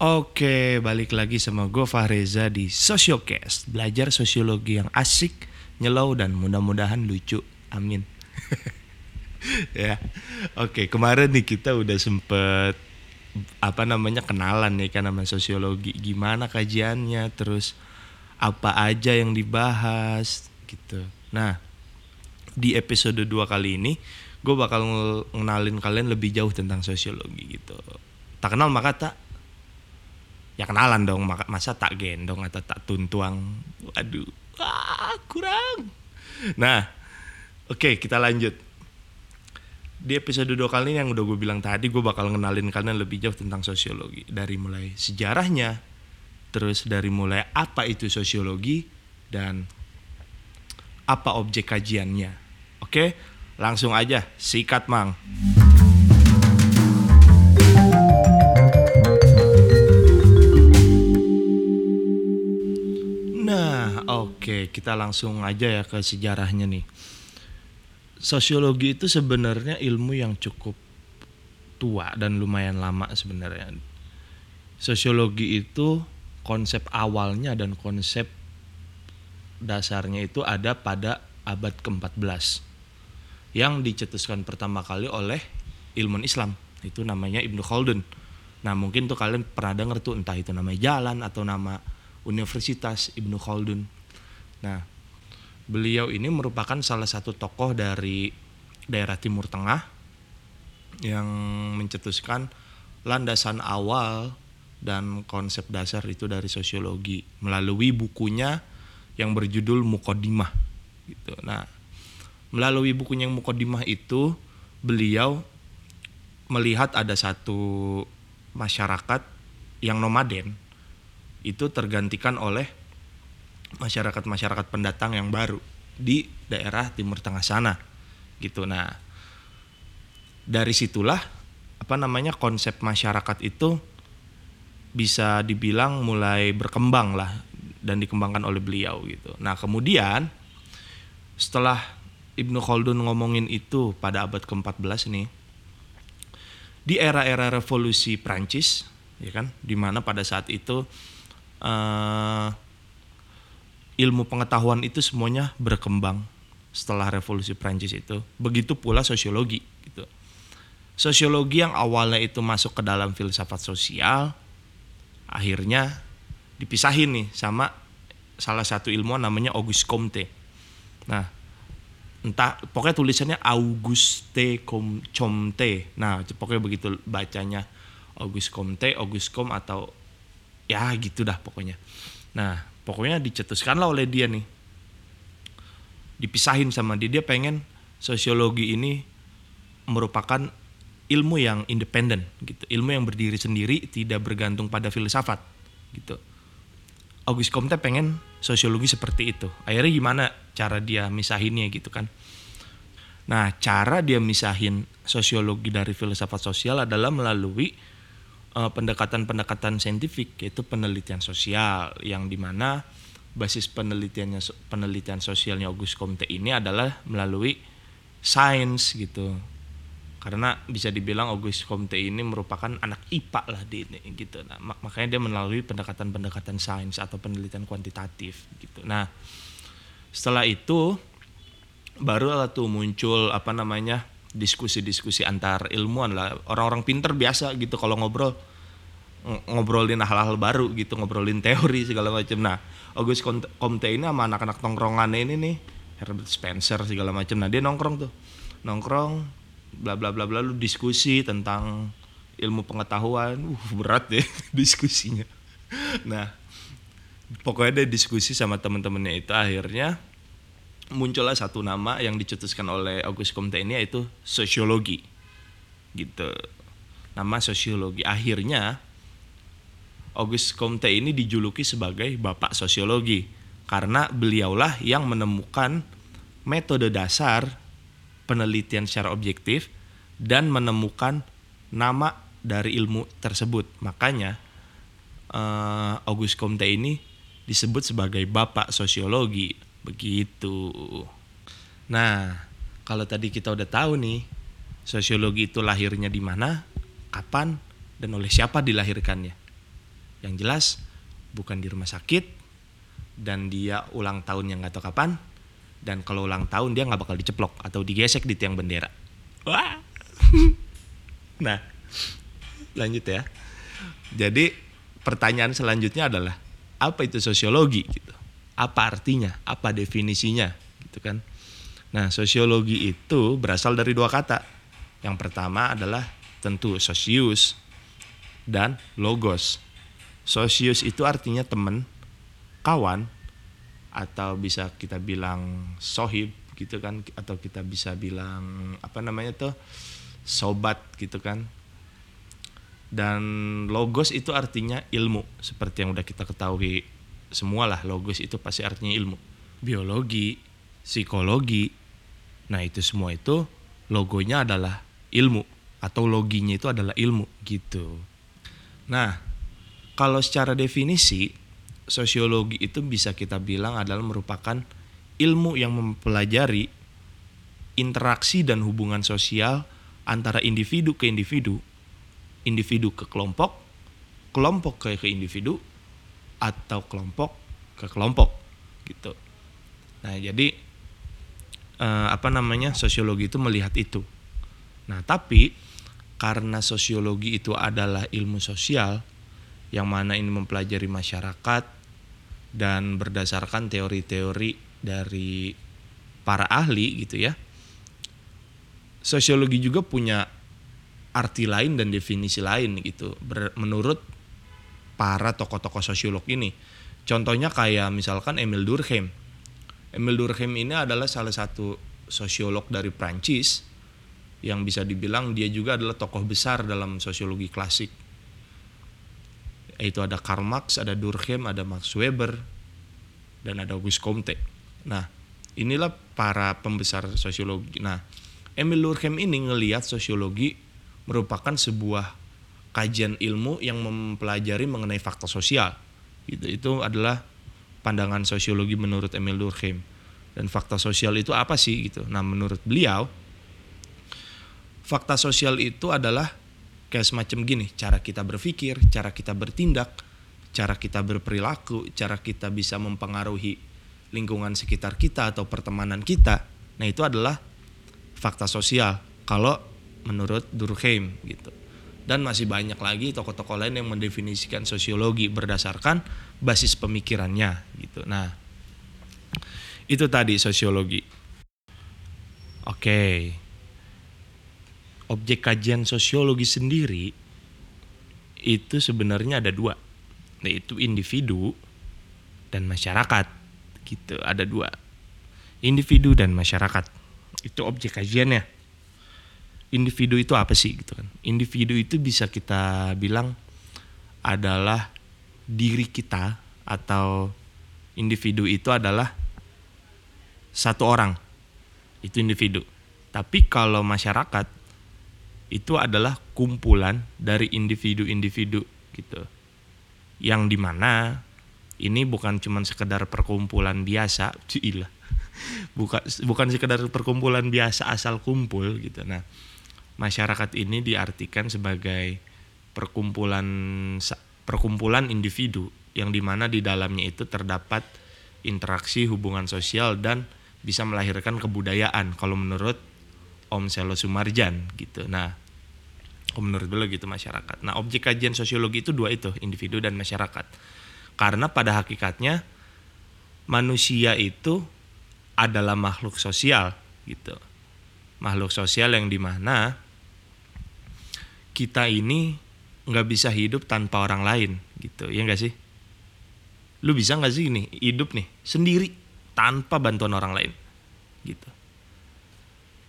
Oke, balik lagi sama gue Fahreza di Sosiocast Belajar sosiologi yang asik, nyelau, dan mudah-mudahan lucu. Amin. Ya, oke kemarin nih kita udah sempet apa namanya kenalan nih kan nama sosiologi. Gimana kajiannya, terus apa aja yang dibahas? Gitu. Nah, di episode 2 kali ini gue bakal ngenalin kalian lebih jauh tentang sosiologi gitu. Tak kenal maka tak ya kenalan dong masa tak gendong atau tak tuntuang? Aduh ah, kurang. Nah oke okay, kita lanjut. Di episode dua kali ini yang udah gue bilang tadi gue bakal ngenalin kalian lebih jauh tentang sosiologi. Dari mulai sejarahnya terus dari mulai apa itu sosiologi dan apa objek kajiannya. Oke langsung aja. Sikat mang Oke, kita langsung aja ya ke sejarahnya nih. Sosiologi itu sebenarnya ilmu yang cukup tua dan lumayan lama sebenarnya. Sosiologi itu konsep awalnya dan konsep dasarnya itu ada pada abad ke-14 yang dicetuskan pertama kali oleh ilmuwan Islam itu namanya Ibnu Khaldun. Nah mungkin tuh kalian pernah dengar tuh entah itu nama jalan atau nama Universitas Ibnu Khaldun Nah, beliau ini merupakan salah satu tokoh dari daerah Timur Tengah yang mencetuskan landasan awal dan konsep dasar itu dari sosiologi melalui bukunya yang berjudul Mukodimah gitu. Nah, melalui bukunya yang Mukodimah itu beliau melihat ada satu masyarakat yang nomaden itu tergantikan oleh masyarakat-masyarakat pendatang yang baru di daerah Timur Tengah sana gitu. Nah, dari situlah apa namanya konsep masyarakat itu bisa dibilang mulai berkembang lah dan dikembangkan oleh beliau gitu. Nah, kemudian setelah Ibnu Khaldun ngomongin itu pada abad ke-14 nih di era-era revolusi Prancis ya kan di mana pada saat itu uh, ilmu pengetahuan itu semuanya berkembang setelah revolusi Prancis itu. Begitu pula sosiologi gitu. Sosiologi yang awalnya itu masuk ke dalam filsafat sosial akhirnya dipisahin nih sama salah satu ilmuwan namanya Auguste Comte. Nah, entah pokoknya tulisannya Auguste Comte. Nah, pokoknya begitu bacanya Auguste Comte, Auguste Com atau ya gitu dah pokoknya. Nah, pokoknya dicetuskan lah oleh dia nih. Dipisahin sama dia dia pengen sosiologi ini merupakan ilmu yang independen gitu. Ilmu yang berdiri sendiri tidak bergantung pada filsafat gitu. Auguste Comte pengen sosiologi seperti itu. Akhirnya gimana cara dia misahinnya gitu kan? Nah cara dia misahin sosiologi dari filsafat sosial adalah melalui eh, pendekatan-pendekatan saintifik yaitu penelitian sosial yang di mana basis penelitiannya penelitian sosialnya Auguste Comte ini adalah melalui sains gitu. Karena bisa dibilang Auguste Comte ini merupakan anak IPA lah di ini gitu. Nah mak makanya dia melalui pendekatan-pendekatan sains atau penelitian kuantitatif gitu. Nah setelah itu baru tuh muncul apa namanya diskusi-diskusi antar ilmuwan lah. Orang-orang pinter biasa gitu kalau ngobrol. Ngobrolin hal-hal baru gitu ngobrolin teori segala macam nah August Comte ini sama anak-anak nongkrongan ini nih Herbert Spencer segala macam nah dia nongkrong tuh. Nongkrong bla bla bla bla lu diskusi tentang ilmu pengetahuan. Uh berat deh diskusinya. Nah pokoknya dia diskusi sama temen-temennya itu. Akhirnya muncullah satu nama yang dicetuskan oleh August Comte ini yaitu sosiologi. Gitu. Nama sosiologi. Akhirnya August Comte ini dijuluki sebagai bapak sosiologi karena beliaulah yang menemukan metode dasar penelitian secara objektif dan menemukan nama dari ilmu tersebut. Makanya uh, August Comte ini disebut sebagai bapak sosiologi Begitu. Nah, kalau tadi kita udah tahu nih, sosiologi itu lahirnya di mana, kapan, dan oleh siapa dilahirkannya. Yang jelas bukan di rumah sakit dan dia ulang tahun yang nggak tahu kapan dan kalau ulang tahun dia nggak bakal diceplok atau digesek di tiang bendera. Wah. nah, lanjut ya. Jadi pertanyaan selanjutnya adalah apa itu sosiologi gitu? Apa artinya? Apa definisinya? Gitu kan? Nah, sosiologi itu berasal dari dua kata. Yang pertama adalah tentu sosius dan logos. Sosius itu artinya teman, kawan, atau bisa kita bilang sohib gitu kan, atau kita bisa bilang apa namanya tuh sobat gitu kan. Dan logos itu artinya ilmu, seperti yang udah kita ketahui semua lah. Logos itu pasti artinya ilmu, biologi, psikologi. Nah itu semua itu logonya adalah ilmu atau loginya itu adalah ilmu gitu. Nah kalau secara definisi sosiologi itu bisa kita bilang adalah merupakan ilmu yang mempelajari interaksi dan hubungan sosial antara individu ke individu, individu ke kelompok, kelompok ke, ke individu, atau kelompok ke kelompok gitu. Nah jadi eh, apa namanya sosiologi itu melihat itu. Nah tapi karena sosiologi itu adalah ilmu sosial yang mana ini mempelajari masyarakat dan berdasarkan teori-teori dari para ahli gitu ya. Sosiologi juga punya arti lain dan definisi lain gitu menurut para tokoh-tokoh sosiolog ini. Contohnya kayak misalkan Emil Durkheim. Emil Durkheim ini adalah salah satu sosiolog dari Prancis yang bisa dibilang dia juga adalah tokoh besar dalam sosiologi klasik. Itu ada Karl Marx, ada Durkheim, ada Max Weber, dan ada Auguste Comte. Nah, inilah para pembesar sosiologi. Nah, Emil Durkheim ini ngelihat sosiologi merupakan sebuah kajian ilmu yang mempelajari mengenai fakta sosial. Itu itu adalah pandangan sosiologi menurut Emil Durkheim. Dan fakta sosial itu apa sih gitu. Nah, menurut beliau fakta sosial itu adalah kayak semacam gini, cara kita berpikir, cara kita bertindak, cara kita berperilaku, cara kita bisa mempengaruhi lingkungan sekitar kita atau pertemanan kita. Nah, itu adalah fakta sosial kalau menurut Durkheim gitu dan masih banyak lagi tokoh-tokoh lain yang mendefinisikan sosiologi berdasarkan basis pemikirannya gitu. Nah, itu tadi sosiologi. Oke. Objek kajian sosiologi sendiri itu sebenarnya ada dua, yaitu individu dan masyarakat. Gitu, ada dua. Individu dan masyarakat. Itu objek kajiannya individu itu apa sih gitu kan? Individu itu bisa kita bilang adalah diri kita atau individu itu adalah satu orang. Itu individu. Tapi kalau masyarakat itu adalah kumpulan dari individu-individu gitu. Yang di mana ini bukan cuma sekedar perkumpulan biasa cilah bukan bukan sekedar perkumpulan biasa asal kumpul gitu. Nah masyarakat ini diartikan sebagai perkumpulan perkumpulan individu yang di mana di dalamnya itu terdapat interaksi hubungan sosial dan bisa melahirkan kebudayaan kalau menurut Om Selo Sumarjan gitu. Nah, om menurut beliau gitu masyarakat. Nah, objek kajian sosiologi itu dua itu, individu dan masyarakat. Karena pada hakikatnya manusia itu adalah makhluk sosial gitu. Makhluk sosial yang di mana kita ini nggak bisa hidup tanpa orang lain gitu. Ya nggak sih? Lu bisa nggak sih nih hidup nih sendiri tanpa bantuan orang lain gitu?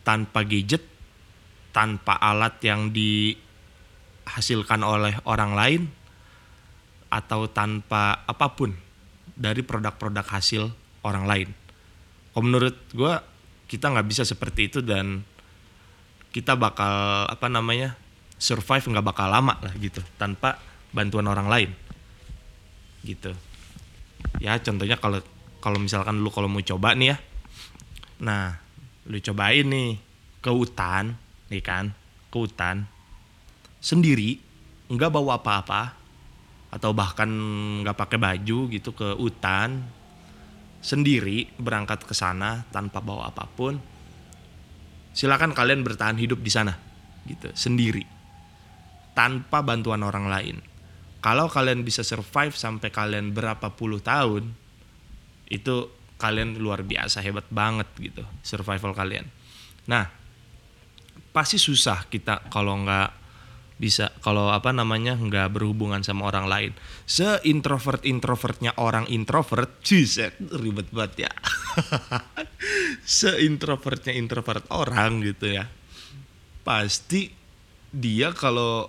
Tanpa gadget tanpa alat yang dihasilkan oleh orang lain atau tanpa apa pun dari produk-produk hasil orang lain. Kalau menurut gue kita nggak bisa seperti itu dan kita bakal apa namanya survive nggak bakal lama lah gitu tanpa bantuan orang lain. Gitu. Ya contohnya kalau kalau misalkan lu kalau mau coba nih ya. Nah lu cobain nih ke hutan nih kan ke hutan sendiri nggak bawa apa-apa atau bahkan nggak pakai baju gitu ke hutan sendiri berangkat ke sana tanpa bawa apa pun silakan kalian bertahan hidup di sana gitu sendiri tanpa bantuan orang lain. Kalau kalian bisa survive sampai kalian berapa puluh tahun itu kalian luar biasa hebat banget gitu survival kalian. Nah pasti susah kita kalau nggak bisa kalau apa namanya nggak berhubungan sama orang lain. Se introvert introvertnya orang introvert ciset ribet banget ya. Se introvertnya introvert orang gitu ya pasti dia kalau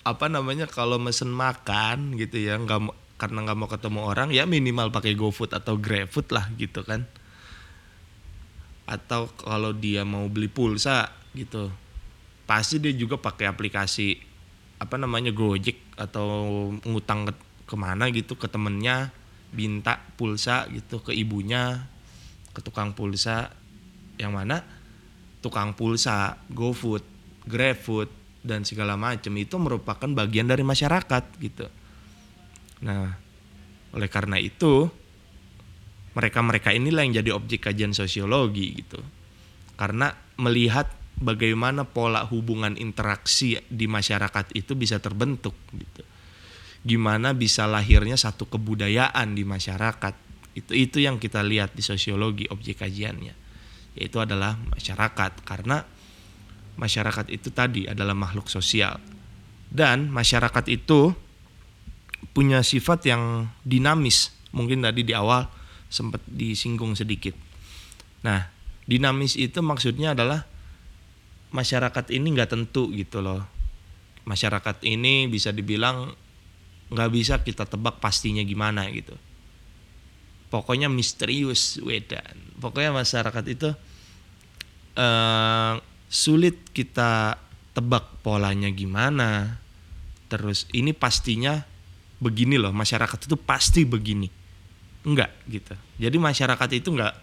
apa namanya kalau mesen makan gitu ya nggak karena nggak mau ketemu orang ya minimal pakai GoFood atau GrabFood lah gitu kan. Atau kalau dia mau beli pulsa gitu pasti dia juga pakai aplikasi apa namanya Gojek atau ngutang ke ke mana gitu ke temennya minta pulsa gitu ke ibunya ke tukang pulsa. Yang mana? Tukang pulsa GoFood, GrabFood dan segala macam itu merupakan bagian dari masyarakat gitu. Nah, oleh karena itu mereka-mereka inilah yang jadi objek kajian sosiologi gitu. Karena melihat bagaimana pola hubungan interaksi di masyarakat itu bisa terbentuk gitu. Gimana bisa lahirnya satu kebudayaan di masyarakat. Itu itu yang kita lihat di sosiologi objek kajiannya. Yaitu adalah masyarakat karena masyarakat itu tadi adalah makhluk sosial. Dan masyarakat itu punya sifat yang dinamis. Mungkin tadi di awal sempat disinggung sedikit. Nah, dinamis itu maksudnya adalah masyarakat ini nggak tentu gitu loh masyarakat ini bisa dibilang nggak bisa kita tebak pastinya gimana gitu pokoknya misterius wedan pokoknya masyarakat itu uh, sulit kita tebak polanya gimana terus ini pastinya begini loh masyarakat itu pasti begini enggak gitu jadi masyarakat itu enggak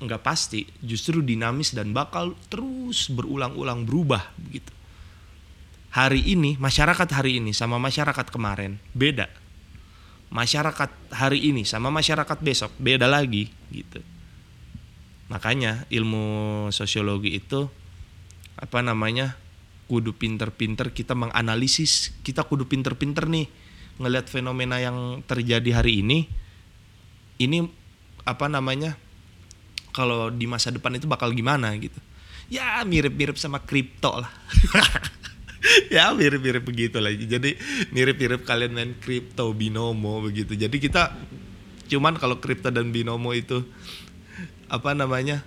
nggak pasti, justru dinamis dan bakal terus berulang-ulang berubah begitu. Hari ini masyarakat hari ini sama masyarakat kemarin beda. Masyarakat hari ini sama masyarakat besok beda lagi gitu. Makanya ilmu sosiologi itu apa namanya? kudu pinter-pinter kita menganalisis, kita kudu pinter-pinter nih ngelihat fenomena yang terjadi hari ini. Ini apa namanya? kalau di masa depan itu bakal gimana gitu ya mirip-mirip sama kripto lah ya mirip-mirip begitu lah jadi mirip-mirip kalian main kripto binomo begitu jadi kita cuman kalau kripto dan binomo itu apa namanya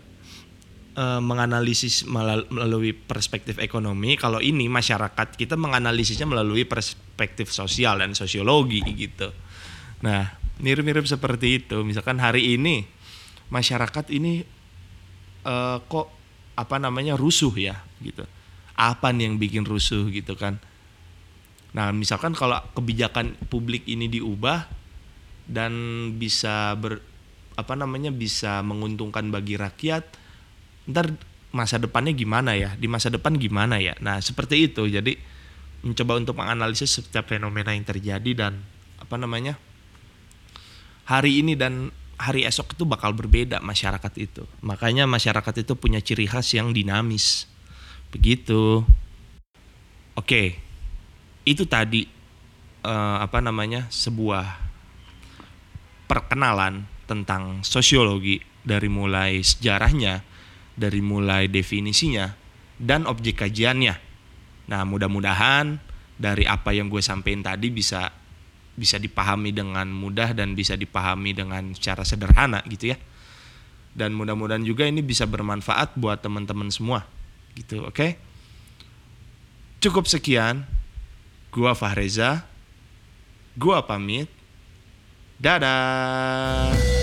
uh, menganalisis melalui perspektif ekonomi kalau ini masyarakat kita menganalisisnya melalui perspektif sosial dan sosiologi gitu nah mirip-mirip seperti itu misalkan hari ini masyarakat ini uh, kok apa namanya rusuh ya gitu. Apa nih yang bikin rusuh gitu kan? Nah, misalkan kalau kebijakan publik ini diubah dan bisa ber apa namanya bisa menguntungkan bagi rakyat, ntar masa depannya gimana ya? Di masa depan gimana ya? Nah, seperti itu. Jadi mencoba untuk menganalisis setiap fenomena yang terjadi dan apa namanya? hari ini dan hari esok itu bakal berbeda masyarakat itu. Makanya masyarakat itu punya ciri khas yang dinamis. Begitu. Oke. Itu tadi uh, apa namanya? sebuah perkenalan tentang sosiologi dari mulai sejarahnya, dari mulai definisinya dan objek kajiannya. Nah, mudah-mudahan dari apa yang gue sampaikan tadi bisa bisa dipahami dengan mudah dan bisa dipahami dengan cara sederhana gitu ya. Dan mudah-mudahan juga ini bisa bermanfaat buat teman-teman semua. Gitu, oke? Okay? Cukup sekian. Gua Fahreza. Gua pamit. Dadah.